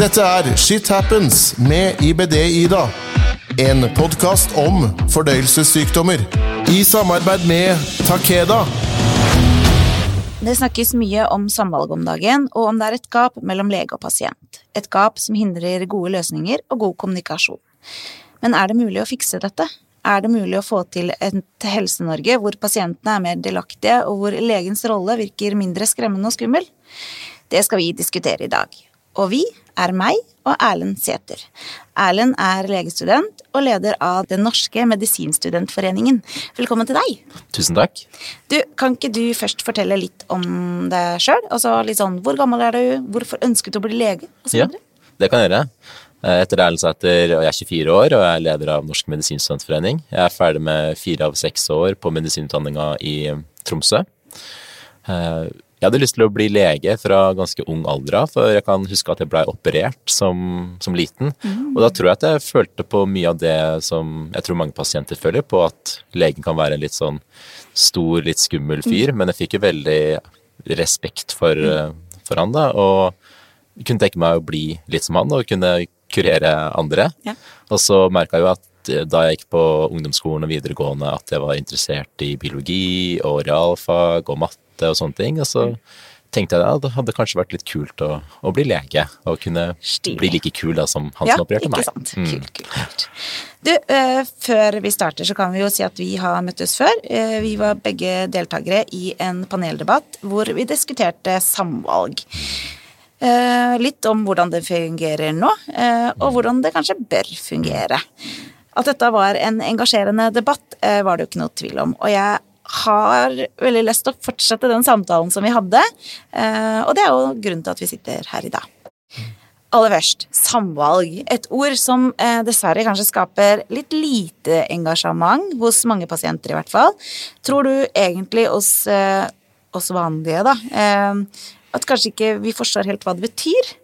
Dette er Shit Happens med IBD-Ida. En podkast om fordøyelsessykdommer. I samarbeid med Takeda. Det snakkes mye om samvalg om dagen, og om det er et gap mellom lege og pasient. Et gap som hindrer gode løsninger og god kommunikasjon. Men er det mulig å fikse dette? Er det mulig å få til et Helse-Norge hvor pasientene er mer delaktige, og hvor legens rolle virker mindre skremmende og skummel? Det skal vi diskutere i dag. Og vi er meg og Erlend Sæther. Erlend er legestudent og leder av Den norske medisinstudentforeningen. Velkommen til deg. Tusen takk. Du, Kan ikke du først fortelle litt om deg sjøl? Altså litt sånn, hvor gammel er du, hvorfor ønsket du å bli lege? Og så Ja, det kan jeg gjøre. Jeg heter Erlend Sæther, og jeg er 24 år og jeg er leder av Norsk medisinstudentforening. Jeg er ferdig med fire av seks år på medisinutdanninga i Tromsø. Eh, Jeg hadde lyst til å bli lege fra ganske ung alder av, for jeg kan huske at jeg blei operert som, som liten. Og da tror jeg at jeg følte på mye av det som jeg tror mange pasienter føler på, at legen kan være en litt sånn stor, litt skummel fyr. Men jeg fikk jo veldig respekt for, mm. for han, da. Og kunne tenke meg å bli litt som han og kunne kurere andre. Ja. Og så merka jeg jo at eh, da jeg gikk på ungdomsskolen og videregående, at jeg var interessert i biologi og realfag og matte og sånne ting. Og så tenkte jeg at det hadde kanskje vært litt kult å, å bli lege, og kunne Stilig. bli like kul da som han ja, som opererte ikke meg. sant. Mm. Kult, kult, kult. Du, uh, før vi starter så kan vi jo si at vi har møttes før. Uh, vi var begge deltakere i en paneldebatt hvor vi diskuterte samvalg. Uh, litt om hvordan det fungerer nå, og hvordan det kanskje bør fungere. At dette var en engasjerende debatt, var det jo ikke noe tvil om. Og jeg har veldig lyst til å fortsette den samtalen som vi hadde, eh, og det er jo grunnen til at vi sitter her i dag. Aller først, samvalg. Et ord som eh, dessverre kanskje skaper litt lite engasjement hos mange pasienter, i hvert fall. Tror du egentlig oss, eh, oss vanlige, da, eh, at kanskje ikke vi forstår helt hva det betyr?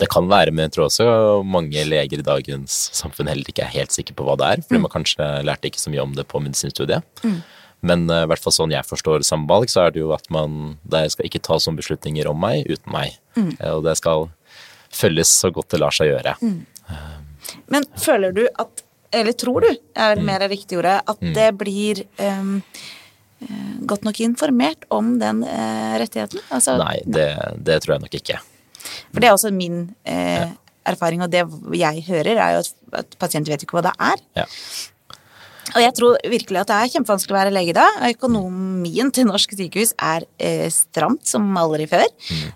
Det kan være, men jeg tror også mange leger i dagens samfunn heller ikke er helt sikre på hva det er, fordi man kanskje lærte ikke så mye om det på medisinstudiet. Men eh, i hvert fall sånn jeg forstår samvalg, så er det jo at man det skal ikke ta sånne beslutninger om meg uten meg. Mm. Og det skal følges så godt det lar seg gjøre. Men føler du at, eller tror du, er mer riktig ordet, at det blir eh, godt nok informert om den uh, rettigheten? Altså, Nei, det, det tror jeg nok ikke. For det er også min eh, erfaring, og det jeg hører, er jo at, at pasienter vet ikke hva det er. Ja. Og jeg tror virkelig at det er kjempevanskelig å være lege da. Økonomien til norsk sykehus er eh, stramt som aldri før.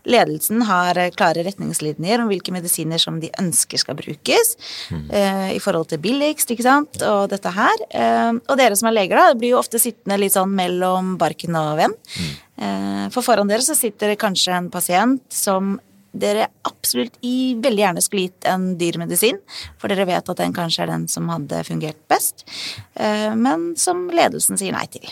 Ledelsen har eh, klare retningslinjer om hvilke medisiner som de ønsker skal brukes, eh, i forhold til billigst, ikke sant, og dette her. Eh, og dere som er leger da, blir jo ofte sittende litt sånn mellom barken og venn. Mm. for foran dere så sitter det kanskje en pasient som dere absolutt i, veldig gjerne skulle gitt en dyr medisin, for dere vet at den kanskje er den som hadde fungert best, eh, men som ledelsen sier nei til.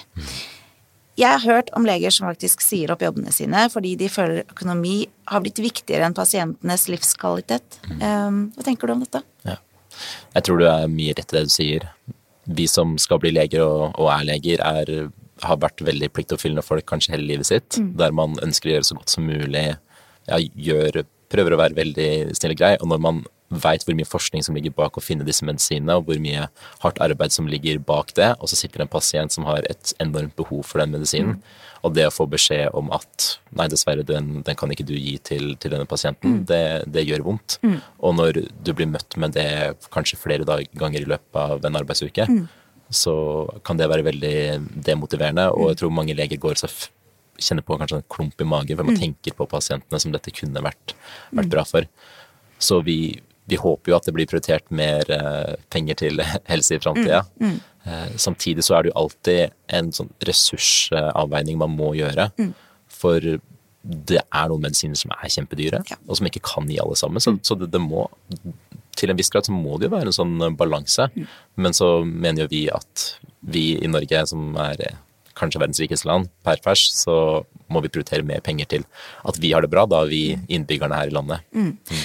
Jeg har hørt om leger som faktisk sier opp jobbene sine fordi de føler økonomi har blitt viktigere enn pasientenes livskvalitet. Eh, Hva tenker du om dette? Ja. Jeg tror du er mye rett i det du sier. Vi som skal bli leger og, og er leger, er, har vært veldig pliktoppfyllende folk kanskje hele livet sitt, der man ønsker å gjøre så godt som mulig, ja, gjør, prøver å være veldig snill og grei, og når man veit hvor mye forskning som ligger bak å finne disse medisinene, og hvor mye hardt arbeid som ligger bak det, og så sitter det en pasient som har et enormt behov for den medisinen, og det å få beskjed om at nei, dessverre, den, den kan ikke du gi til, til denne pasienten, det, det gjør vondt. Og når du blir møtt med det kanskje flere dag, ganger i løpet av en arbeidsuke, så kan det være veldig demotiverende, og jeg tror mange leger går så f kjenner på kanskje en klump i magen, for man tenker på pasientene som dette kunne vært, vært bra for. Så vi, vi håper jo at det blir prioritert mer eh, penger til helse i framtida. Eh, samtidig så er det jo alltid en sånn ressursavveining man må gjøre. For det er noen medisiner som er kjempedyre, Ja. og som ikke kan gi alle sammen. Så, så det, det må til en viss grad så må det jo være en sånn balanse. Men så mener jo vi at vi i Norge, som er kanskje verdens rikeste land per pers, så må vi prioritere mer penger til at vi har det bra, da vi innbyggerne her i landet.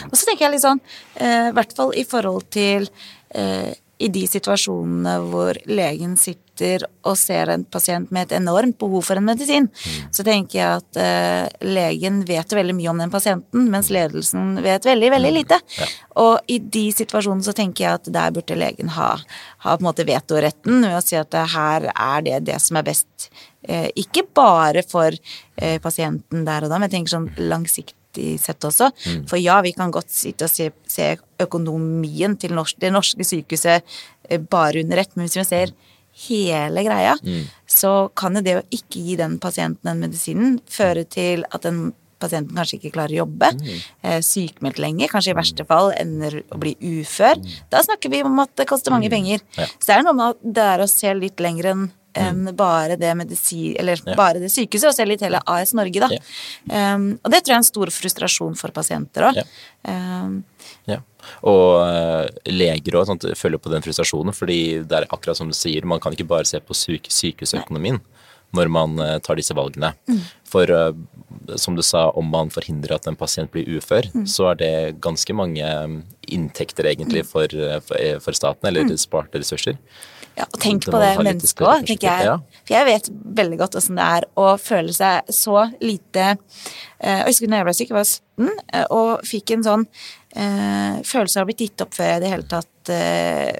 Og så tenker jeg litt sånn, eh, i hvert fall i forhold til eh, i de situasjonene hvor legen sitter og ser en pasient med et enormt behov for en medisin, så tenker jeg at eh, legen vet veldig mye om den pasienten, mens ledelsen vet veldig, veldig lite. Og i de situasjonene så tenker jeg at der burde legen ha, ha på en måte vetoretten ved å si at her er det det som er best. Eh, ikke bare for eh, pasienten der og da, men jeg tenker sånn langsiktig sett også. For ja, vi kan godt sitte og se, se økonomien til norsk, det norske sykehuset eh, bare under ett, men hvis vi ser hele greia, så kan jo det å ikke gi den pasienten den medisinen føre til at den pasienten kanskje ikke klarer å jobbe, mm. sykemeldt lenge, kanskje i verste fall ender å bli ufør. Da snakker vi om at det koster mange penger. Ja. Så det er noe med det er å se litt lenger enn enn bare det medisin... Eller bare det sykehuset, og selv litt hele AS Norge, da. Ja. Um, og det tror jeg er en stor frustrasjon for pasienter òg. Ja. Um, Ja. Og eh, leger og sånt følger på den frustrasjonen, fordi det er akkurat som du sier, man kan ikke bare se på syke, sykehusøkonomien når man eh, tar disse valgene. For eh, som du sa, om man forhindrer at en pasient blir ufør, så er det ganske mange inntekter egentlig for, eh, for, eh, for staten, eller sparte ressurser. Ja, og tenk på det mennesket òg, tenker jeg. For jeg vet veldig godt åssen det er å føle seg så lite eh, Jeg husker da jeg ble syk, jeg var 17, eh, og fikk en sånn eh, følelse av å ha blitt gitt opp før jeg i det hele tatt eh,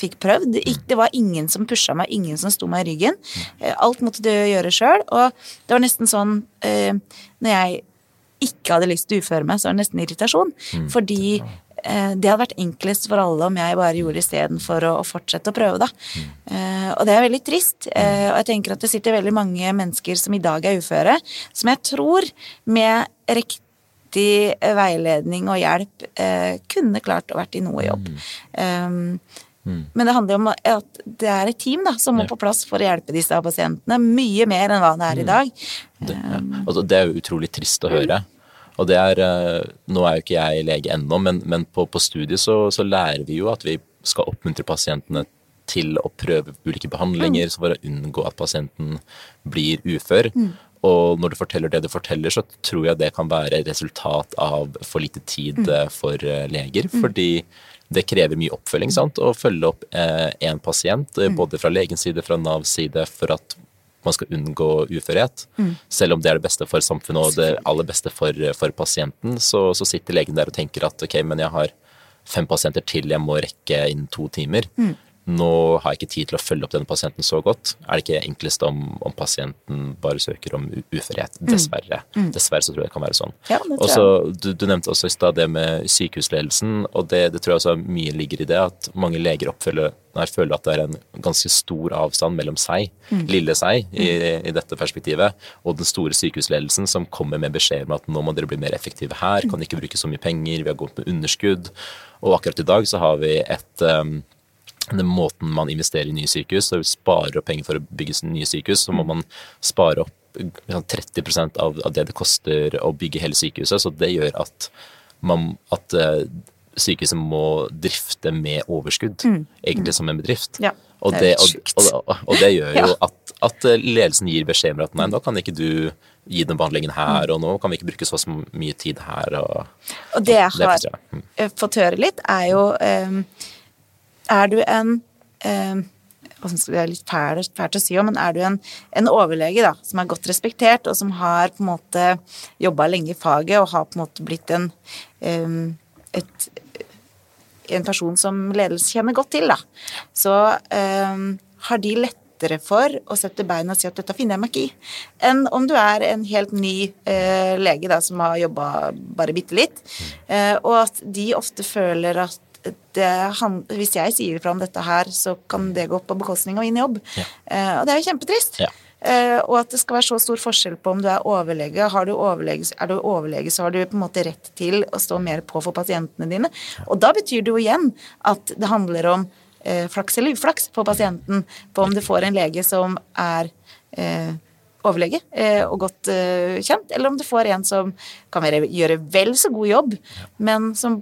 fikk prøvd. Det var ingen som pusha meg, ingen som sto meg i ryggen. Eh, alt måtte du gjøre sjøl, og det var nesten sånn eh, Når jeg ikke hadde lyst til å uføre meg, så var det nesten irritasjon. Fordi eh, det hadde vært enklest for alle om jeg bare gjorde istedenfor å, å fortsette å prøve, da. Eh, og det er veldig trist. Eh, og jeg tenker at det sitter veldig mange mennesker som i dag er uføre, som jeg tror med riktig veiledning og hjelp eh, kunne klart å vært i noe jobb. Um, Men det handler jo om at det er et team da, som må Ja. på plass for å hjelpe disse pasientene. Mye mer enn hva det er i dag. Det, ja. altså, det er jo utrolig trist å høre. Og det er, eh, Nå er jo ikke jeg lege ennå, men, men på, på studiet så, så lærer vi jo at vi skal oppmuntre pasientene til å prøve ulike behandlinger så for å unngå at pasienten blir ufør. Og når du forteller det du forteller, så tror jeg det kan være resultat av for lite tid mm. for eh, leger. Fordi det krever mye oppfølging sant? å følge opp én pasient, eh, både fra legens side, fra Navs side, for at man skal unngå uførhet. Selv om det er det beste for samfunnet og det aller beste for, for pasienten, så, så sitter legen der og tenker at ok, men jeg har fem pasienter til jeg må rekke innen to timer. Nå har jeg ikke tid til å følge opp denne pasienten så godt. Er det ikke enklest om, om pasienten bare søker om uførhet? Dessverre. Dessverre så tror jeg det kan være sånn. Ja, det Og så, du, du nevnte også i stad det med sykehusledelsen, og det, det tror jeg også mye ligger i det at mange leger oppfølger, nei, føler at det er en ganske stor avstand mellom seg, lille seg, i, i dette perspektivet, og den store sykehusledelsen som kommer med beskjed om at nå må dere bli mer effektive her, kan ikke bruke så mye penger, vi har gått med underskudd. Og akkurat i dag så har vi et um, den måten man investerer i nye sykehus, og sparer opp penger for å bygge nye sykehus, så må man spare opp liksom, 30 av, av det det koster å bygge hele sykehuset. Så det gjør at, man, at eh, sykehuset må drifte med overskudd, egentlig som en bedrift. Ja, og, det og, og, og det gjør jo Ja. at, at eh, ledelsen gir beskjed om at nei, nå kan ikke du gi den behandlingen her, og nå kan vi ikke bruke så mye tid her. Og, Og det jeg har. Mm. fått høre litt, er jo eh, Er du en eh, Det er litt fælt, fælt å si, men er du en, en overlege da, som er godt respektert, og som har på en måte jobba lenge i faget og har på en måte blitt en eh, et, en person som ledelse kjenner godt til, da, så eh, har de lettere for å sette bein og si at dette finner jeg meg ikke i, enn om du er en helt ny eh, lege da, som har jobba bare bitte litt, eh, og at de ofte føler at han, hvis jeg sier ifra om dette her, så kan det gå på bekostning av min jobb. Ja. Eh, og det er jo kjempetrist. Ja. Eh, og at det skal være så stor forskjell på om du er overlege. Har du overlege, er du overlege, så har du på en måte rett til å stå mer på for pasientene dine. Og da betyr det jo igjen at det handler om eh, flaks eller uflaks for pasienten, på om du får en lege som er eh, overlege og godt kjent, eller om du får en som kan være, gjøre vel så god jobb, men som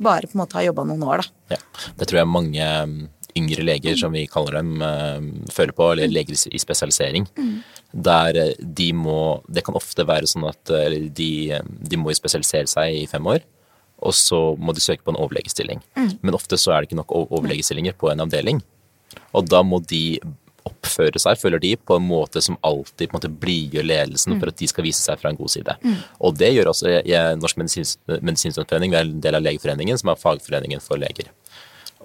bare på en måte har jobba noen år, da. Ja, det tror jeg mange um, yngre leger, som vi kaller dem, um, føler på, eller leger i- spesialisering. spesialisering. Der eh, de må Det kan ofte være sånn at eh, de, um, de må spesialisere seg i fem år. og så må de søke på en overlegestilling. Men ofte så er det ikke nok overlegestillinger på en avdeling. Og da må de oppføre seg, føler de, på en måte som alltid på en måte blidgjør ledelsen for at de skal vise seg fra en god side. Og det gjør også jeg, Norsk medisinstudentforening, vi er en del av Legeforeningen, som er fagforeningen for leger.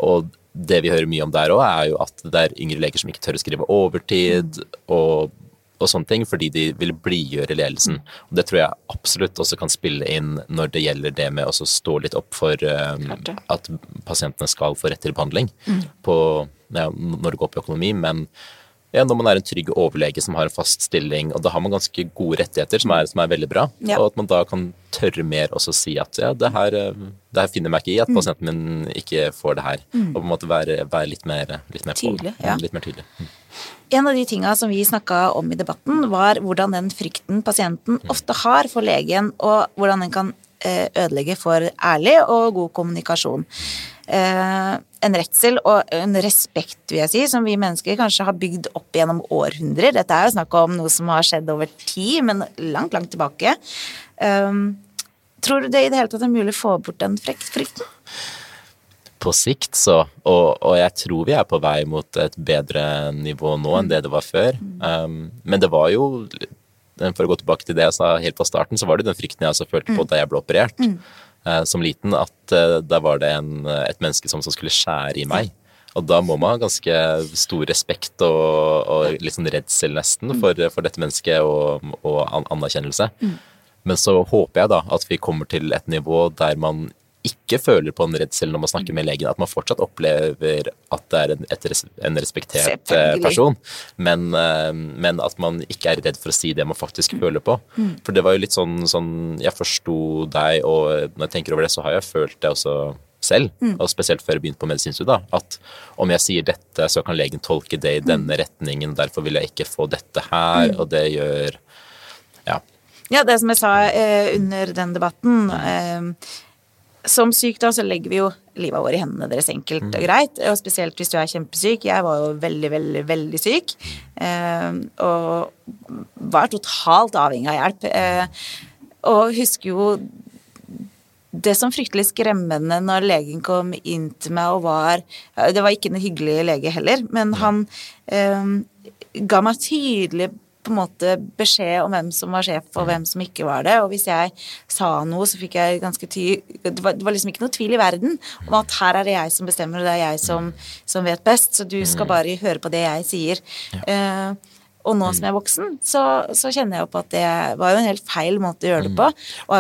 Og det vi hører mye om der òg, er jo at det er yngre leger som ikke tør å skrive overtid og, og sånne ting, fordi de vil blidgjøre ledelsen. Og det tror jeg absolutt også kan spille inn når det gjelder det med å stå litt opp for um, at pasientene skal få rett til behandling på, ja, når det går på økonomi, men ja, når man er en trygg overlege som har en fast stilling, og da har man ganske gode rettigheter, som er, som er veldig bra, Ja. og at man da kan tørre mer også si at ja, det her, eh, det her finner jeg meg ikke i, at pasienten min ikke får det her. Og på en måte være, være litt mer, litt mer på- Tydelig, ja. Litt mer tydelig. Mm. En av de tinga som vi snakka om i debatten, var hvordan den frykten pasienten ofte har for legen, og hvordan den kan eh, ødelegge for ærlig og god kommunikasjon. Eh, En redsel og en respekt, vil jeg si, som vi mennesker kanskje har bygd opp gjennom århundrer. Dette er jo snakk om noe som har skjedd over tid, men langt, langt tilbake. Um, Tror du det i det hele tatt er mulig å få bort den frykten? På sikt så, og, og jeg tror vi er på vei mot et bedre nivå nå enn det det var før. Um, men det var jo, for å gå tilbake til det jeg sa helt på starten, så var det den frykten jeg også følte på da jeg ble operert eh, som liten, at uh, da var det en, et menneske som, som skulle skjære i meg. Og da må man ha ganske stor respekt og, og litt sånn redsel nesten for, for dette mennesket og, og an anerkjennelse. Men så håper jeg da at vi kommer til et nivå der man ikke føler på en redsel når man snakker med legen, at man fortsatt opplever at det er en, et, en respektert eh, person, men, eh, men at man ikke er redd for å si det man faktisk føler på. For det var jo litt sånn, sånn Jeg forsto deg, og når jeg tenker over det, så har jeg følt det også selv, og spesielt før jeg begynte på medisinstudiet, at om jeg sier dette, så kan legen tolke det i denne retningen, derfor vil jeg ikke få dette her, og det gjør Ja. Ja, det som jeg sa eh, under den debatten eh, Som syk da, så legger vi jo livet vårt i hendene deres enkelt og greit. Og spesielt hvis du er kjempesyk. Jeg var jo veldig, veldig, veldig syk. Eh, og var totalt avhengig av hjelp. Eh, og husker jo det som fryktelig skremmende når legen kom inn til meg og var Det var ikke en hyggelig lege heller, men han eh, ga meg tydelig på en måte beskjed om hvem som var sjef og hvem som ikke var det. Og hvis jeg sa noe, så fikk jeg ganske ty... Det var, det var liksom ikke noe tvil i verden om at her er det jeg som bestemmer, og det er jeg som, som vet best, så du skal bare høre på det jeg sier. Eh, og nå som jeg er voksen, så, så kjenner jeg jo på at det var jo en helt feil måte å gjøre det på. Og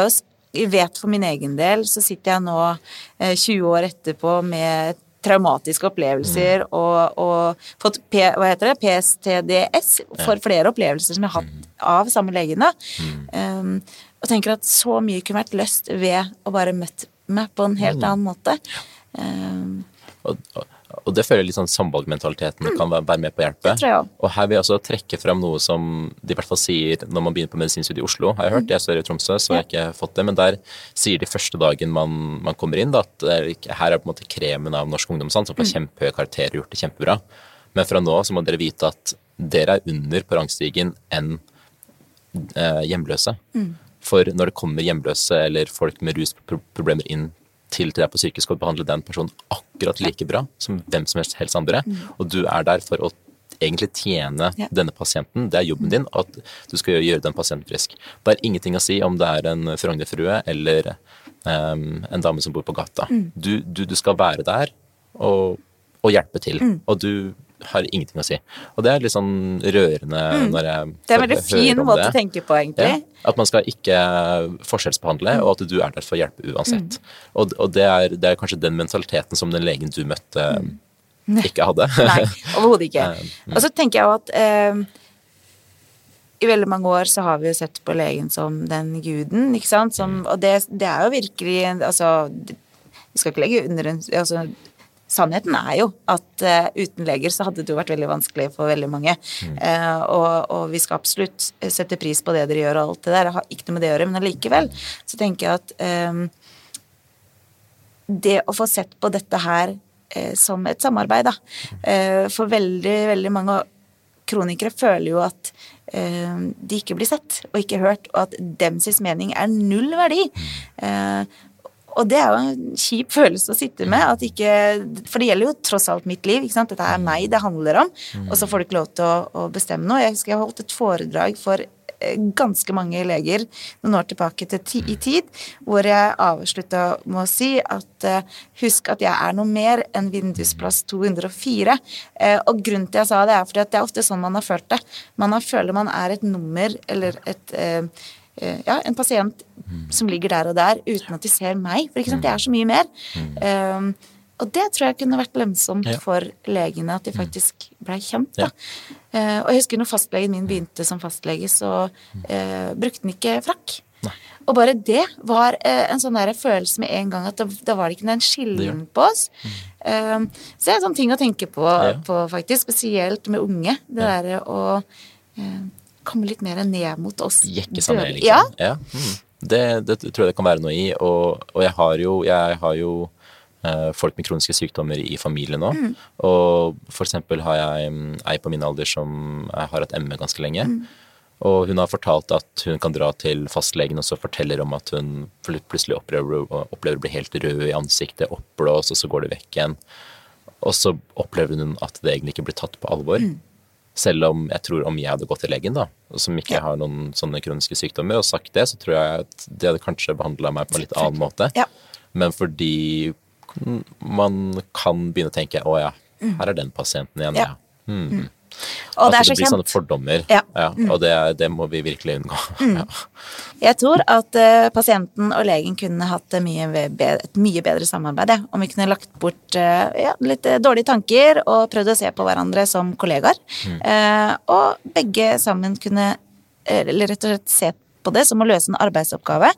jeg vet for min egen del, så sitter jeg nå eh, 20 år etterpå med traumatiske opplevelser og, og fått P, hva heter det, PSTDS for flere opplevelser som jeg har hatt av samme legene. Um, og tenker at så mye kunne vært løst ved å bare møtt meg på en helt annen måte. Um, Og, og, og det føler jeg litt sånn samvalgmentaliteten kan være, med på å hjelpe. Og her vil jeg også trekke fram noe som de i hvert fall sier når man begynner på medisinstudiet i Oslo, har jeg hørt. Jeg studerer i Tromsø, så har jeg ikke fått det. Men der sier de første dagen man, man kommer inn, da, at er her er på en måte kremen av norsk ungdomsstand som får kjempehøye karakterer og gjort det kjempebra. Men fra nå så må dere vite at dere er under på rangstigen enn eh, hjemløse. For når det kommer hjemløse eller folk med rusproblemer inn til til deg på sykehus, skal behandle den personen akkurat like bra som hvem som helst, helst andre. Og du er der for å egentlig tjene Ja. denne pasienten. Det er jobben din, at du skal gjøre den pasienten frisk. Det er ingenting å si om det er en Frogner-frue eller um, en dame som bor på gata. Du, du, du skal være der og, og hjelpe til. Og du har ingenting å si. Og det er litt sånn rørende når jeg det er en veldig fin måte det. å tenke på, egentlig. Ja, at man skal ikke forskjellsbehandle, og at du er der for å hjelpe uansett. Og, og det, er, det er kanskje den mentaliteten som den legen du møtte, ikke hadde. Nei, overhodet ikke. Eh, Og så tenker jeg jo at eh, i veldig mange år så har vi jo sett på legen som den guden, ikke sant, som, og det, det er jo virkelig Altså, det- vi skal ikke legge under en altså, Sannheten er jo at uh, uten leger så hadde det jo vært veldig vanskelig for veldig mange. Eh, og, og vi skal absolutt sette pris på det dere gjør og alt det der. Det har ikke noe med det å gjøre, men allikevel så tenker jeg at um, det å få sett på dette her uh, som et samarbeid, da. For veldig, veldig mange kronikere føler jo at de ikke blir sett og ikke hørt, og at demsis mening er null verdi. Eh, Og det er jo en kjip følelse å sitte med, at ikke For det gjelder jo tross alt mitt liv. Dette er meg det handler om, og så får du ikke lov til å, å bestemme noe. Jeg husker jeg holdt et foredrag for eh, ganske mange leger noen år tilbake til ti, i tid, hvor jeg avslutta med å si at uh, husk at jeg er noe mer enn vindusplass 204. Uh, og grunnen til jeg sa det, er fordi at det er ofte sånn man har følt det. Man har føler man er et nummer eller et uh, ja, en pasient som ligger der og der uten at de ser meg. For ikke sant, jeg er så mye mer. Um, og det tror jeg kunne vært lønnsomt Ja. for legene, at de faktisk blei kjent. Ja. Eh, og jeg husker når fastlegen min begynte som fastlege, så uh, brukte han ikke frakk. Og bare det var uh, en sånn der følelse med en gang at da, da var det ikke en skillen på oss. Eh, så det er en sånn ting å tenke på, Ja. på faktisk, spesielt med unge. Det derre å eh, komme litt mer ned mot oss. Jekke seg ned, liksom. Ja. Mm. Det, det tror jeg det kan være noe i. Og, og jeg har jo, jeg har jo eh, folk med kroniske sykdommer i familien nå. Mm. Og for eksempel har jeg mm, ei på min alder som har hatt ME ganske lenge. Mm. Og hun har fortalt at hun kan dra til fastlegen og så forteller om at hun plutselig opplever, opplever å bli helt rød i ansiktet, oppblåst, og så går det vekk igjen. Og så opplever hun at det egentlig ikke blir tatt på alvor. Mm. Selv om jeg tror om jeg hadde gått til legen, da, og som ikke har noen sånne kroniske sykdommer, og sagt det, så tror jeg at de hadde kanskje behandla meg på en litt annen måte. Ja. Men fordi man kan begynne å tenke å ja, her er den pasienten igjen, Ja. ja. Mm. Og det At er så blir sånne fordommer. Ja. Ja, Og det, det må vi virkelig unngå. Ja. Jeg tror at uh, pasienten og legen kunne hatt mye bedre, et mye bedre samarbeid. Om vi kunne lagt bort uh, ja, litt eh, dårlige tanker og prøvd å se på hverandre som kollegaer. Eh, og begge sammen kunne eller rett og slett se på det som å løse en arbeidsoppgave.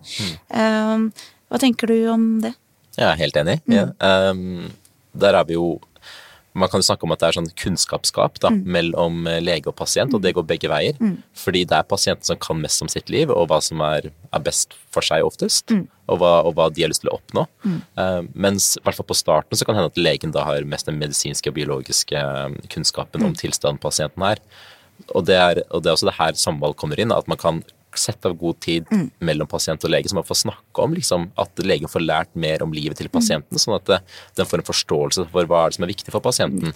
Eh, hva tenker du om det? Jeg er helt enig. Mm. Um, der er vi jo Man kan jo snakke om at det er sånn kunnskapsgap da, Mm. mellom eh, lege og pasient, og det går begge veier. Fordi det er pasienten som kan mest om sitt liv, og hva som er, er best for seg oftest. Mm. Og, hva, og hva de har lyst til å oppnå. Uh, mens i hvert fall på starten så kan det hende at legen da har mest den medisinske og biologiske um, kunnskapen Mm. om tilstanden pasienten er. Og det er, og det er også det her samvalg kommer inn, at man kan sette av god tid Mm. mellom pasient og lege, så man får snakke om liksom, at legen får lært mer om livet til pasienten, sånn at det, den får en forståelse for hva er det som er viktig for pasienten.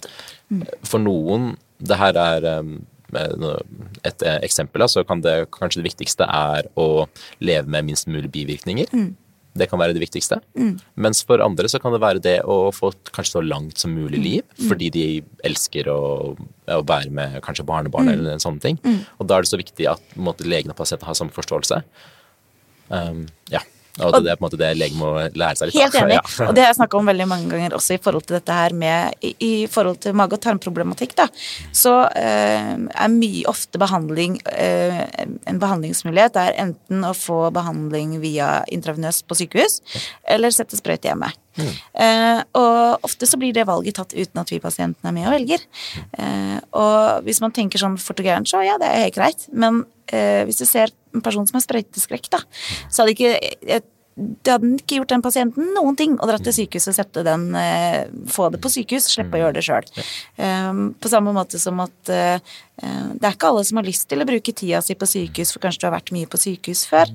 For noen, det her er um, et eh, eksempel, så kan det kanskje det viktigste er å leve med minst mulig bivirkninger. Det kan være det viktigste. Mens for andre så kan det være det å få kanskje så langt som mulig liv, fordi de elsker å, å være med kanskje barnebarn eller en sånn ting. Og da er det så viktig at legene måte, legen og pasienten har samme forståelse. Um, ja. Og det, det er på en måte det legen må lære seg litt Helt enig. Ja. Og det har jeg snakka om veldig mange ganger også i forhold til dette her med I, i forhold til mage- og tarmproblematikk, da, så eh, er mye ofte behandling eh, En behandlingsmulighet er enten å få behandling via intravenøst på sykehus, eller sette sprøyte hjemme. Eh, og ofte så blir det valget tatt uten at vi pasientene er med og velger. Eh, og hvis man tenker sånn og gærent, så ja, det er helt greit. Men eh, hvis du ser en person som har sprøyteskrekk, da, så hadde ikke jeg, det hadde ikke gjort den pasienten noen ting å dra til sykehuset og sette den eh, Få det på sykehus, slippe å gjøre det sjøl. på samme måte som at eh, det er ikke alle som har lyst til å bruke tida si på sykehus, for kanskje du har vært mye på sykehus før.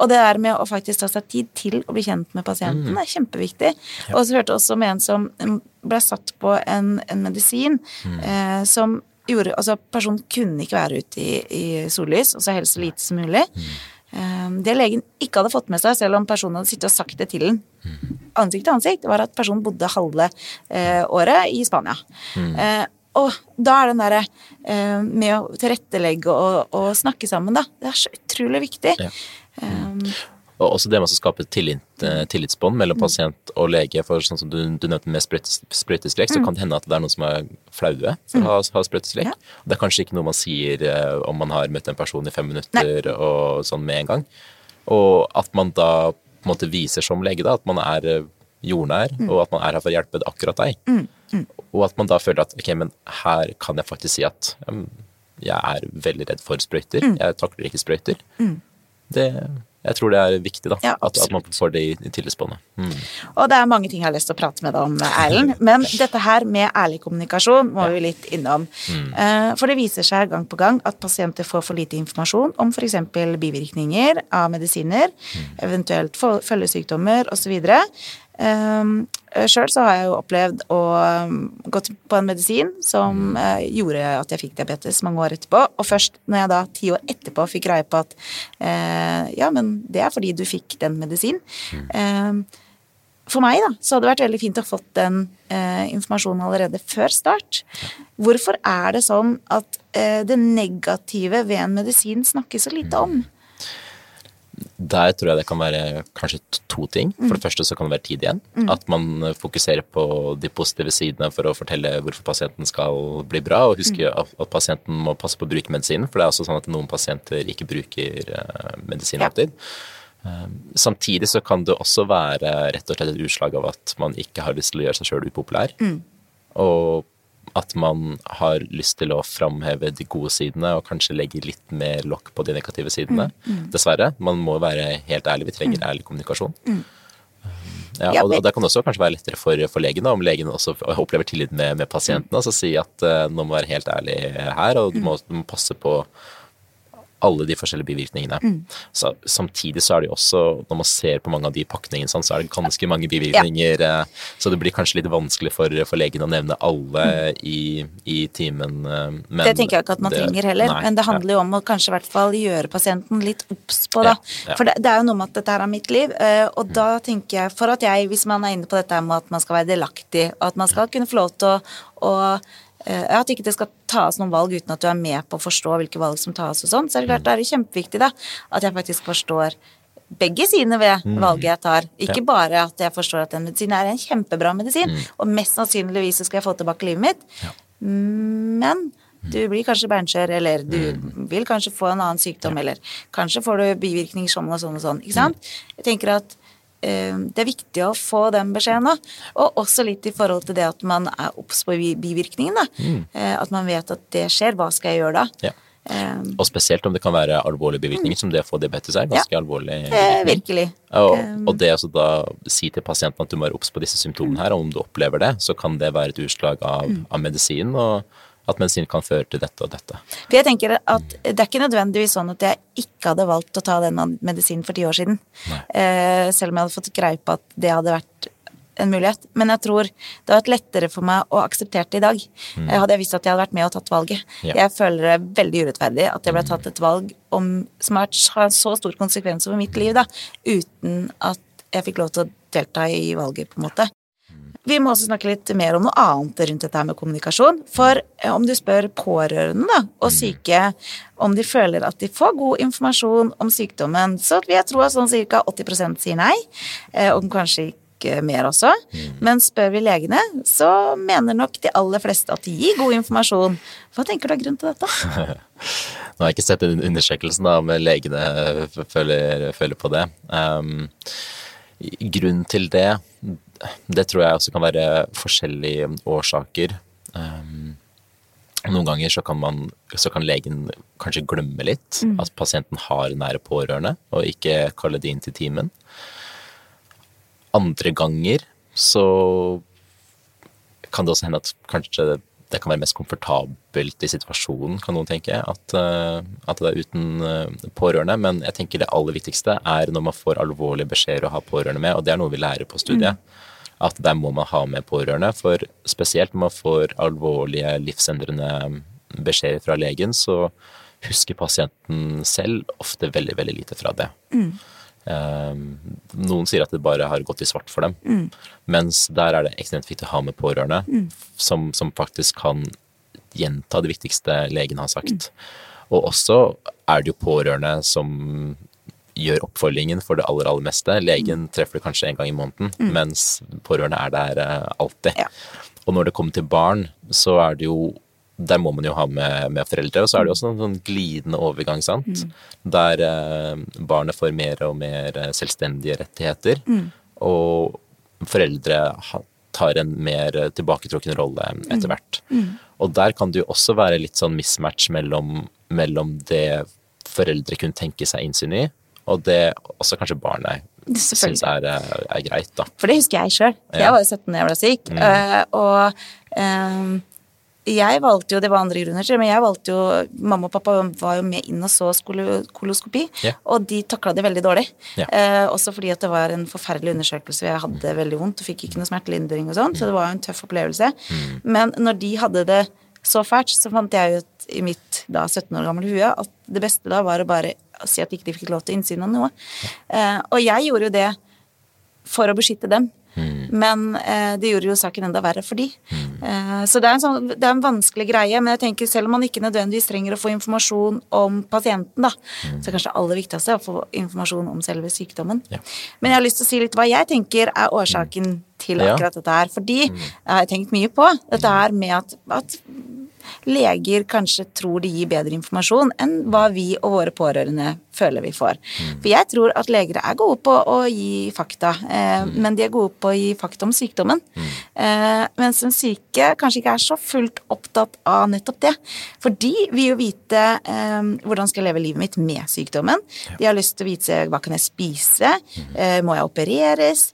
Og det der med å faktisk ta seg tid til å bli kjent med pasienten er kjempeviktig. Og så hørte jeg også om en som mm, ble satt på en, en medisin eh, som gjorde Altså, personen kunne ikke være ute i, i sollys, og så helst så lite som mulig. Mm. Det legen ikke hadde fått med seg, selv om personen hadde sittet og sagt det til den ansikt til ansikt, var at personen bodde halve eh, året i Spania. Eh, og da er den derre eh, med å tilrettelegge og, og snakke sammen, da, det er så utrolig viktig. Ja. Eh, Og også det med å skape tillit, eh, tillitsbånd Mm. mellom pasient og lege. For sånn som du, du nevnte med sprøytes- sprøyteskrekk, så kan det hende at det er noen som er flaue for å ha, ha sprøyteskrekk. Mm. Ja. Det er kanskje ikke noe man sier eh, om man har møtt en person i fem minutter og sånn med en gang. Og at man da på en måte viser som lege da, at man er eh, jordnær, Mm. og at man er her for å hjelpe akkurat deg. Og at man da føler at ok, men her kan jeg faktisk si at um, jeg er veldig redd for sprøyter. Mm. Jeg takler ikke sprøyter. Det, jeg tror det er viktig, da. Ja, at, at, man får det i, i tillitsbåndet. Mm. Og det er mange ting jeg har lyst til å prate med deg om, Erlend. Men dette her med ærlig kommunikasjon må vi litt innom. Mm. Uh, for det viser seg gang på gang at pasienter får for lite informasjon om f.eks. bivirkninger av medisiner, mm. eventuelt følgesykdommer osv. Um, Sjøl så har jeg jo opplevd å um, gått på en medisin som uh, gjorde at jeg fikk diabetes mange år etterpå, og først når jeg da ti år etterpå fikk greie på at uh, ja, men det er fordi du fikk den medisinen. Um, for meg da, så hadde det vært veldig fint å fått den uh, informasjonen allerede før start. Hvorfor er det sånn at det negative ved en medisin snakkes så lite om? Der tror jeg det kan være kanskje to ting. For det mm. første så kan det være tid igjen. Mm. At man fokuserer på de positive sidene for å fortelle hvorfor pasienten skal bli bra, og huske mm. at, pasienten må passe på å bruke medisinen. For det er også sånn at noen pasienter ikke bruker uh, medisin alltid. Ja. samtidig så kan det også være rett og slett et utslag av at man ikke har lyst til å gjøre seg sjøl upopulær. Mm. Og at man har lyst til å framheve de gode sidene og kanskje legge litt mer lokk på de negative sidene. Mm, mm. Dessverre. Man må være helt ærlig. Vi trenger mm. ærlig kommunikasjon. Mm. Ja, og, og det kan også kanskje være lettere for, for legen, om legen også opplever tillit med, med pasienten. Altså si at uh, nå må være helt ærlig her, og du må, du må passe på alle de forskjellige bivirkningene. Mm. Så, samtidig så er det jo også, når man ser på mange av de pakningene, sånn, så er det ganske mange bivirkninger. Ja. Eh, så det blir kanskje litt vanskelig for, for legen å nevne alle mm. i, i, timen. Eh, men det tenker jeg ikke at man det, trenger heller, nei, men det handler jo om å kanskje i hvert fall gjøre pasienten litt obs på det. Ja, for det, det, er jo noe med at dette her er mitt liv, eh, og da mm. tenker jeg, for at jeg, hvis man er inne på dette med at man skal være delaktig, og at man skal kunne få lov til å, å at ikke det skal tas noen valg uten at du er med på å forstå hvilke valg som tas og sånn, så er det klart det er kjempeviktig da, at jeg faktisk forstår begge sidene ved mm. valget jeg tar. Ikke bare at jeg forstår at en medisin er en kjempebra medisin, mm. og mest sannsynligvis så skal jeg få tilbake livet mitt, men du blir kanskje beinskjør, eller du mm. vil kanskje få en annen sykdom, eller kanskje får du bivirkninger sånn og sånn og sånn. Ikke sant? Jeg tenker at Eh, det er viktig å få den beskjeden òg. Og også litt i forhold til det at man er obs på bivirkningene. Mm. Eh, at man vet at det skjer. Hva skal jeg gjøre da? Ja. Um, og spesielt om det kan være alvorlige bivirkninger, mm. som det å få diabetes er. Ganske ja, alvorlig. Eh, virkelig. Og, og, det å da si til pasienten at du må være obs på disse symptomene her, og om du opplever det, så kan det være et utslag av, mm. av medisin. og at medisin kan føre til dette og dette. For jeg tenker at Det er ikke nødvendigvis sånn at jeg ikke hadde valgt å ta den medisinen for ti år siden. Eh, selv om jeg hadde fått greie på at det hadde vært en mulighet. Men jeg tror det hadde vært lettere for meg å akseptere det i dag. Mm. Hadde jeg visst at jeg hadde vært med og tatt valget. Ja. Jeg føler det veldig urettferdig at jeg ble tatt et valg om, som har så stor konsekvens over mitt liv, da, uten at jeg fikk lov til å delta i valget, på en måte. Vi må også snakke litt mer om noe annet rundt dette her med kommunikasjon. For eh, om du spør pårørende da, og mm. syke om de føler at de får god informasjon om sykdommen, så vil jeg tro at sånn ca. 80 sier nei, eh, og kanskje ikke mer også. Mm. Men spør vi legene, så mener nok de aller fleste at de gir god informasjon. Hva tenker du er grunnen til dette? Nå har jeg ikke sett undersøkelsen da, om legene føler, føler på det. Um, grunnen til det det tror jeg også kan være forskjellige årsaker. Um, noen ganger så kan, man, så kan legen kanskje glemme litt mm. at pasienten har nære pårørende, og ikke kalle det inn til timen. Andre ganger så kan det også hende at kanskje det kan være mest komfortabelt i situasjonen, kan noen tenke. At, uh, at det er uten uh, pårørende. Men jeg tenker det aller viktigste er når man får alvorlige beskjeder å ha pårørende med, og det er noe vi lærer på studiet. Mm at der må man ha med pårørende. For spesielt når man får alvorlige livsendrende beskjeder fra legen, så husker pasienten selv ofte veldig, veldig lite fra det. Mm. Um, noen sier at det bare har gått i svart for dem, mm. mens der er det ekstremt viktig å ha med pårørende mm. som, som, faktisk kan gjenta det viktigste legen har sagt. Mm. Og også er det jo pårørende som gjør oppfølgingen for det aller, aller meste. Legen mm. treffer det kanskje en gang i måneden, mm. mens pårørende er der uh, alltid. Ja. Og når det kommer til barn, så er det jo der må man jo ha med, med foreldre. Og så er det jo også en sånn glidende overgang, sant. Mm. Der eh, barnet får mer og mer eh, selvstendige rettigheter. Mm. Og foreldre tar en mer tilbaketrukken rolle etter mm. hvert. Mm. Og der kan det jo også være litt sånn mismatch mellom, mellom det foreldre kunne tenke seg innsyn i, Og det også kanskje barnet syns er, eh, er greit, da. For det husker jeg sjøl. Jeg var jo 17 da jeg ble syk. eh, og eh, jeg valgte jo, det var andre grunner til, men jeg valgte jo Mamma og pappa var jo med inn og så koloskopi, yeah. og de takla det veldig dårlig. Yeah. Eh, også fordi at det var en forferdelig undersøkelse, jeg hadde veldig vondt og fikk ikke noe smertelindring og sånn, så det var jo en tøff opplevelse. Men når de hadde det så fælt, så fant jeg ut i mitt da 17 år gamle hue at det beste da var å bare si at ikke de fikk lov til innsyn av noe. Eh, og jeg gjorde jo det for å beskytte dem. Men eh, det gjorde jo saken enda verre for de. Eh, så det er, en sånn, det er en vanskelig greie, men jeg tenker selv om man ikke nødvendigvis trenger å få informasjon om pasienten, da, så er kanskje det aller viktigste å få informasjon om selve sykdommen. Ja. Men jeg har lyst til å si litt hva jeg tenker er årsaken til akkurat dette her. Fordi jeg har tenkt mye på dette her med at, at leger kanskje tror de gir bedre informasjon enn hva vi og våre pårørende føler vi får. For jeg tror at leger er gode på å gi fakta, eh, men de er gode på å gi fakta om sykdommen. Eh, mens den syke kanskje ikke er så fullt opptatt av nettopp det. For de vil jo vite eh, hvordan skal jeg leve livet mitt med sykdommen. De har lyst til å vite hva kan jeg spise, eh, må jeg opereres,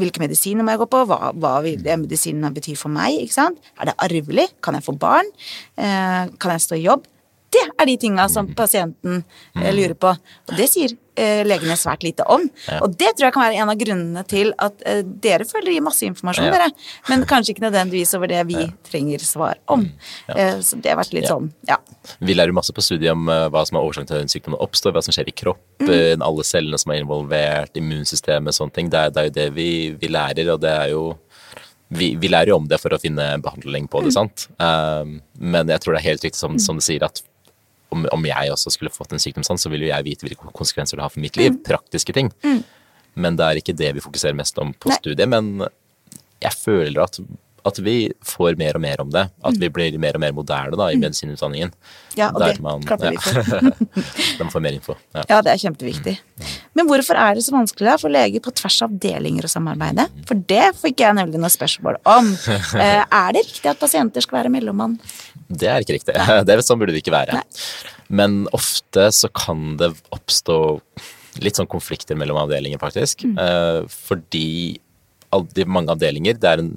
hvilke medisiner må jeg gå på? Hva, hva vil det medisinene bety for meg? ikke sant? Er det arvelig? Kan jeg få barn? Eh, kan jeg stå i jobb? Det er de tinga som pasienten eh, lurer på. Og det sier eh, legene svært lite om. Ja. Og det tror jeg kan være en av grunnene til at eh, dere føler gir masse informasjon, Ja. dere. Men kanskje ikke nødvendigvis over det vi trenger svar om. Eh, så det har vært litt sånn, ja. Vi lærer masse på studiet om hva som er årsaken til at sykdommen oppstår, hva som skjer i kroppen, alle cellene som er involvert, immunsystemet, sånne ting. Det er, det er jo det vi, vi lærer, og det er jo vi, vi lærer jo om det for å finne behandling på det, sant. Um, men jeg tror det er helt riktig som, som du sier, at om, om jeg også skulle fått en sykdom sånn, så vil jo jeg vite hvilke konsekvenser det har for mitt liv. Praktiske ting. Men det er ikke det vi fokuserer mest om på Nei. studiet. Men jeg føler at, at vi får mer og mer om det. At vi blir mer og mer moderne da, i medisinutdanningen. Ja, og Der det man- klapper vi for. De får mer info. Ja. Ja, det er kjempeviktig. Men hvorfor er det så vanskelig da for leger på tvers av avdelinger å samarbeide? For det fikk jeg nemlig noe spørsmål om. Eh, er det riktig at pasienter skal være mellommann? Det er ikke riktig. Det er, sånn burde det ikke være. Men ofte så kan det oppstå litt sånn konflikter mellom avdelinger, faktisk. Mm. fordi de mange avdelinger, det er en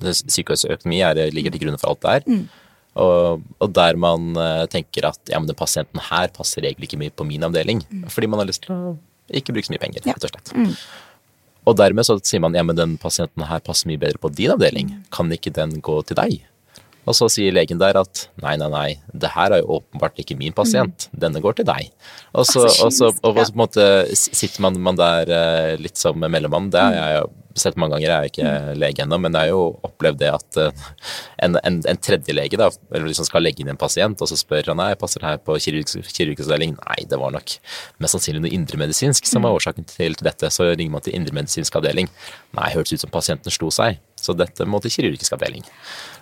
Sykehusøkonomi er, ligger til grunn for alt det er. Og, og der man eh, tenker at ja, men den pasienten her passer egentlig ikke mye på min avdeling. Fordi man har lyst til å ikke bruke så mye penger, rett og slett. Og dermed så sier man ja, men den pasienten her passer mye bedre på din avdeling. Kan ikke den gå til deg? Og så sier legen der at nei, nei, nei, det her er jo åpenbart ikke min pasient. Denne går til deg. Og så, altså, og så, og så på en måte sitter man, man der eh, litt som mellommann. Det har jeg jo sett mange ganger, jeg er ikke lege ennå, men jeg har jo opplevd det at eh, en, en, en tredje lege da, eller liksom skal legge inn en pasient, og så spør han nei, passer det her på kirurgisk, kirurgisk avdeling? Nei, det var nok mest sannsynlig noe indremedisinsk som var årsaken til, til dette. Så ringer man til indremedisinsk avdeling. Nei, hørtes ut som pasienten slo seg. Så dette må til kirurgisk avdeling.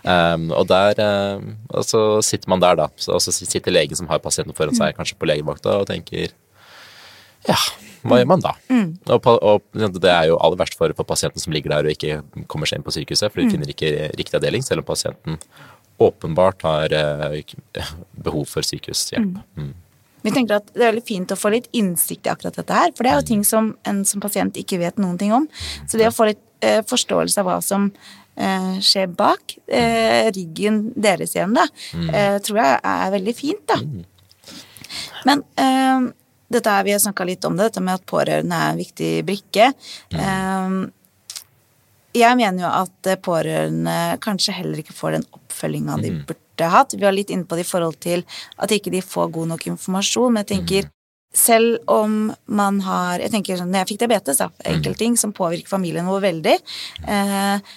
Um, og der um, og så sitter man der, da. Så, og så sitter legen som har pasienten foran seg, kanskje på legevakta, og tenker ja, hva gjør man da? Og, og det er jo aller verst for, for pasienten som ligger der og ikke kommer seg inn på sykehuset, for de finner ikke riktig avdeling, selv om pasienten åpenbart har uh, behov for sykehushjelp. Mm. Vi tenker at det er veldig fint å få litt innsikt i akkurat dette her, for det er jo ting som en som pasient ikke vet noen ting om. Så det å få litt forståelse av hva som eh, skjer bak eh, ryggen deres igjen, da, eh, tror jeg er veldig fint, da. Men eh, dette er, vi har snakka litt om det, dette med at pårørende er en viktig brikke. Eh, jeg mener jo at eh, pårørende kanskje heller ikke får den oppfølginga de burde hatt. Vi var litt inne på det i forhold til at ikke de får god nok informasjon, men jeg tenker selv om man har Jeg tenker sånn, når jeg fikk diabetes, da, enkeltting som påvirker familien vår veldig, eh,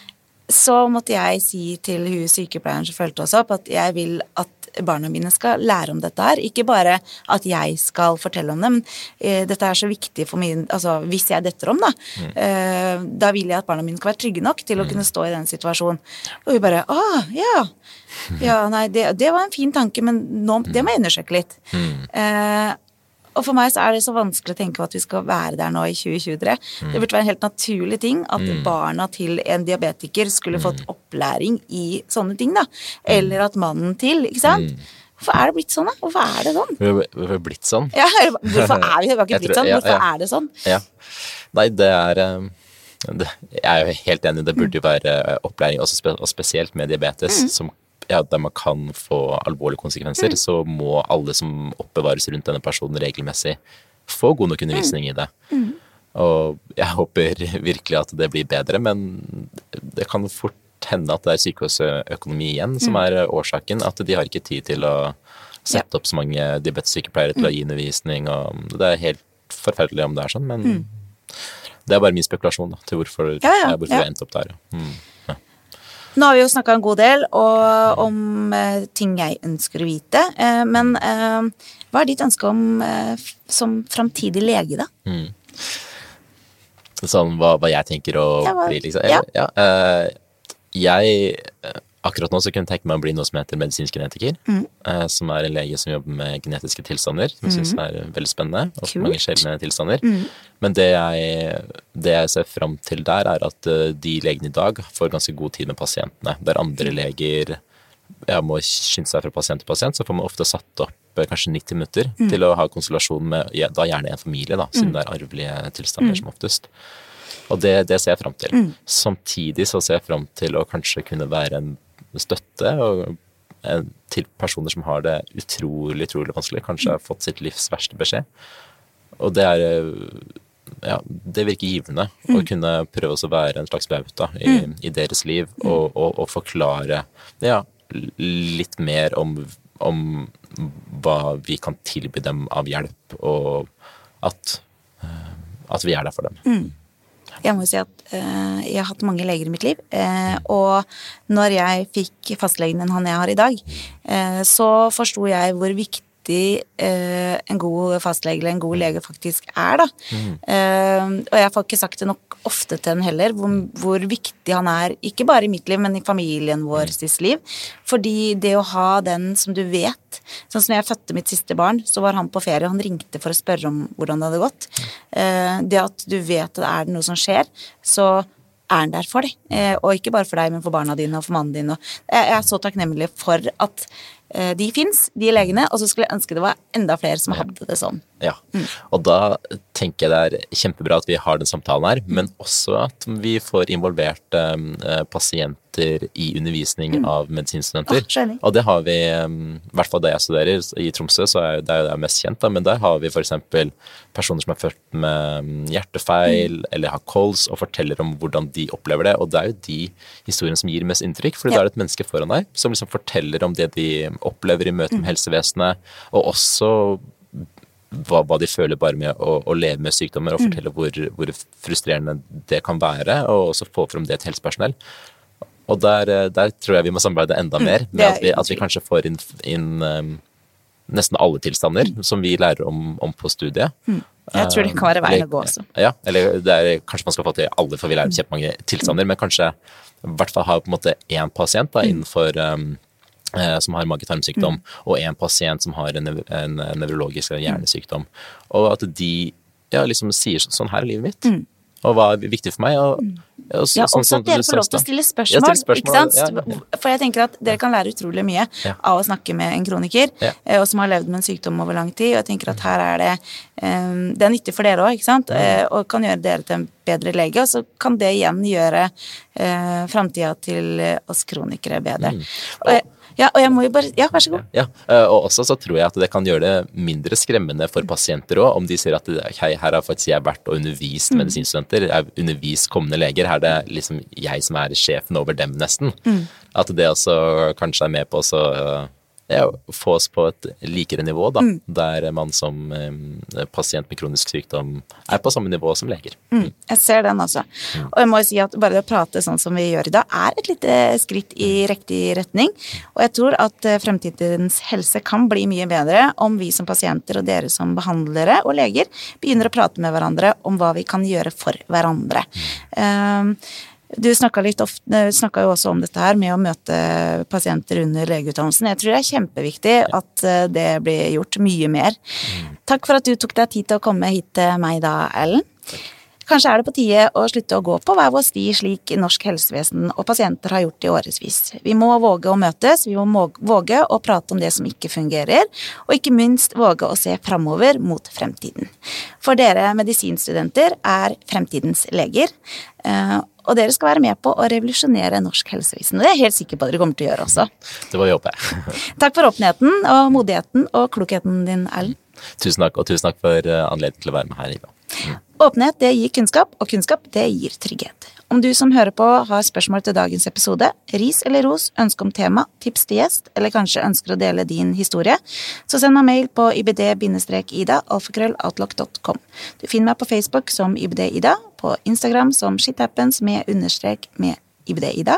så måtte jeg si til hun sykepleieren som fulgte oss opp, at jeg vil at barna mine skal lære om dette her. Ikke bare at jeg skal fortelle om det, men eh, dette er så viktig for min Altså hvis jeg detter om, da, eh, da vil jeg at barna mine skal være trygge nok til å kunne stå i den situasjonen. Og hun bare Å, ja. Ja, nei, det, det var en fin tanke, men nå, det må jeg undersøke litt. Eh, og for meg så er det så vanskelig å tenke på at vi skal være der nå i 2023. Det burde være en helt naturlig ting at barna til en diabetiker skulle fått opplæring i sånne ting, da. Eller at mannen til, ikke sant. Hvorfor er det blitt sånn, da? Hvorfor er det sånn? Vi har- det blitt sånn. Ja, hvorfor er vi? Ikke blitt sånn. Hvorfor er det sånn? Ja. Nei, det er eh, det, Jeg er jo helt enig, det burde jo være eh, opplæring, og spesielt med diabetes, som, ja, der man kan få alvorlige konsekvenser, så må alle som oppbevares rundt denne personen regelmessig, få god nok undervisning i det. Og jeg håper virkelig at det blir bedre, men det kan fort hende at det er sykehusøkonomi igjen som er eh, årsaken. At de har ikke tid til å sette opp så mange diabetessykepleiere til å gi undervisning. Og det er helt forferdelig om det er sånn, men det er bare min spekulasjon da, til hvorfor, Ja, ja, ja, hvorfor vi har opp der. ja. Mm. Nå har vi jo snakka en god del og om eh, ting jeg ønsker å vite. Eh, men eh, hva er ditt ønske om eh, som framtidig lege, da? Sånn hva, hva jeg tenker å Ja, hva- bli, liksom. ja. Ja, eh, jeg eh, Akkurat nå så kunne jeg tenke meg å bli noe som heter medisinsk genetiker. Mm. eh, som er en lege som jobber med genetiske tilstander, som jeg syns er veldig spennende. Og Kult. Mm. mange sjeldne tilstander. Men det jeg, det jeg ser fram til der, er at eh, de legene i dag får ganske god tid med pasientene. Der andre Mm. leger ja, må skynde seg fra pasient til pasient, så får man ofte satt opp eh, kanskje 90 minutter Mm. til å ha konsultasjon med ja, da gjerne en familie, da, siden det er arvelige tilstander som oftest. Og det, det ser jeg fram til. Samtidig så ser jeg fram til å kanskje kunne være en støtte og, eh, til personer som har det utrolig, utrolig vanskelig. Kanskje har fått sitt livs verste beskjed. Og det er eh, ja, det virker givende å kunne prøve å være en slags bauta i, i deres liv og, og, og forklare ja, litt mer om, om hva vi kan tilby dem av hjelp, og at, eh, at vi er der for dem. Jeg må jo si at eh, jeg har hatt mange leger i mitt liv. Eh, og når jeg fikk fastlegen enn han jeg har i dag, eh, så forsto jeg hvor viktig eh, en god fastlege eller en god lege faktisk er, da. Eh, og jeg får ikke sagt det nok ofte til han heller, hvor, hvor viktig han er, ikke bare i mitt liv, men i familien vår sitt liv. Fordi det å ha den som du vet Sånn som når jeg fødte mitt siste barn, så var han på ferie, og han ringte for å spørre om hvordan det hadde gått. Eh, det at du vet at er det noe som skjer, så er han der for deg. Eh, og ikke bare for deg, men for barna dine og for mannen din. Og jeg er så takknemlig for at de fins, de legene, og så skulle jeg ønske det var enda flere som hadde det sånn. Ja, og da tenker jeg det er kjempebra at vi har den samtalen her, men også at vi får involvert um, pasienter i undervisning av medisinstudenter. Oh, og det har vi, um, i hvert fall da jeg studerer i Tromsø, så er det jo det mest kjent, da, men der har vi f.eks. personer som er født med mm, hjertefeil eller har kols, og forteller om hvordan de opplever det, og det er jo de historiene som gir mest inntrykk, for Ja. da er det et menneske foran deg som liksom forteller om det de opplever i møte med helsevesenet, og også hva, hva de føler bare med å, å leve med sykdommer, og fortelle hvor, hvor frustrerende det kan være, og også få frem det til helsepersonell. Og der, eh, der tror jeg vi må samarbeide enda mer, med at vi, at vi kanskje får inn, inn um, nesten alle tilstander som vi lærer om, om på studiet. Jeg tror det kan være veien å gå også. Ja, eller er, kanskje man skal få til alle, for vi lærer kjempemange tilstander, men kanskje i hvert fall ha på en måte én pasient da, innenfor um, eh, som har mage-tarmsykdom, og en pasient som har en, en nevrologisk hjernesykdom. Og at de ja, liksom sier sånn her er livet mitt, og hva er viktig for meg. Og, og så- Ja, sånn sånn, som at dere får lov til å stille spørsmål. Ja, spørsmål ja, ja. For jeg tenker at dere kan lære utrolig mye av å snakke med en kroniker, eh, og som har levd med en sykdom over lang tid. Og jeg tenker at her er det um, Det er nyttig for dere òg, ikke sant? Eh, og kan gjøre dere til en bedre lege. Og så kan det igjen gjøre uh, framtida til eh, oss kronikere bedre. Mm. Og, ja, og jeg må jo bare Ja, vær så god. Ja, eh, og også så tror jeg at det kan gjøre det mindre skremmende for pasienter òg, om de sier at hei, her har faktisk jeg vært og undervist medisinstudenter, jeg har undervist kommende leger, her er det liksom jeg som er sjefen over dem, nesten. At det også kanskje er med på å så, eh, ja, få oss på et likere nivå, da, der man som eh, pasient med kronisk sykdom er på samme nivå som leger. Jeg ser den, altså. Og jeg må jo si at bare det å prate sånn som vi gjør i dag, er et lite skritt i riktig retning. Og jeg tror at eh, fremtidens helse kan bli mye bedre om vi som pasienter og dere som behandlere og leger begynner å prate med hverandre om hva vi kan gjøre for hverandre. Um, du snakka jo også om dette her med å møte pasienter under legeutdannelsen. Jeg tror det er kjempeviktig at eh, det blir gjort mye mer. Takk for at du tok deg tid til å komme hit til meg da, Ellen. Kanskje er det på tide å slutte å gå på hver vår sti slik norsk helsevesen og pasienter har gjort i årevis. Vi må våge å møtes, vi må våge å prate om det som ikke fungerer, og ikke minst våge å se framover mot fremtiden. For dere medisinstudenter er fremtidens leger. Og dere skal være med på å revolusjonere norsk helsevesen. Og det er jeg helt sikker på at dere kommer til å gjøre også. Det var jobb, jeg. Takk for åpenheten og modigheten og klokheten din, Erlend. Tusen takk, og tusen takk for eh, anledningen til å være med her, Ida. Åpenhet det gir kunnskap, og kunnskap det gir trygghet. Om du som hører på har spørsmål til dagens episode, ris eller ros, ønske om tema, tips til gjest, eller kanskje ønsker å dele din historie, så send meg mail på ibd-ida alfakrølloutlock.com. Du finner meg på Facebook som ibd-ida, på Instagram som shithappens med understrek med ibd-ida,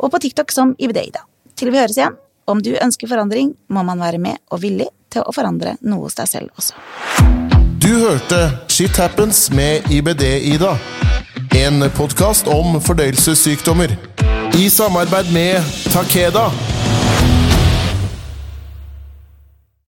og på TikTok som ibd-ida. Til vi høres igjen, om du ønsker forandring, må man være med og villig til å forandre noe hos deg selv også. Du hørte Shit Happens med IBD-Ida. En podkast om fordøyelsessykdommer. I samarbeid med Takeda.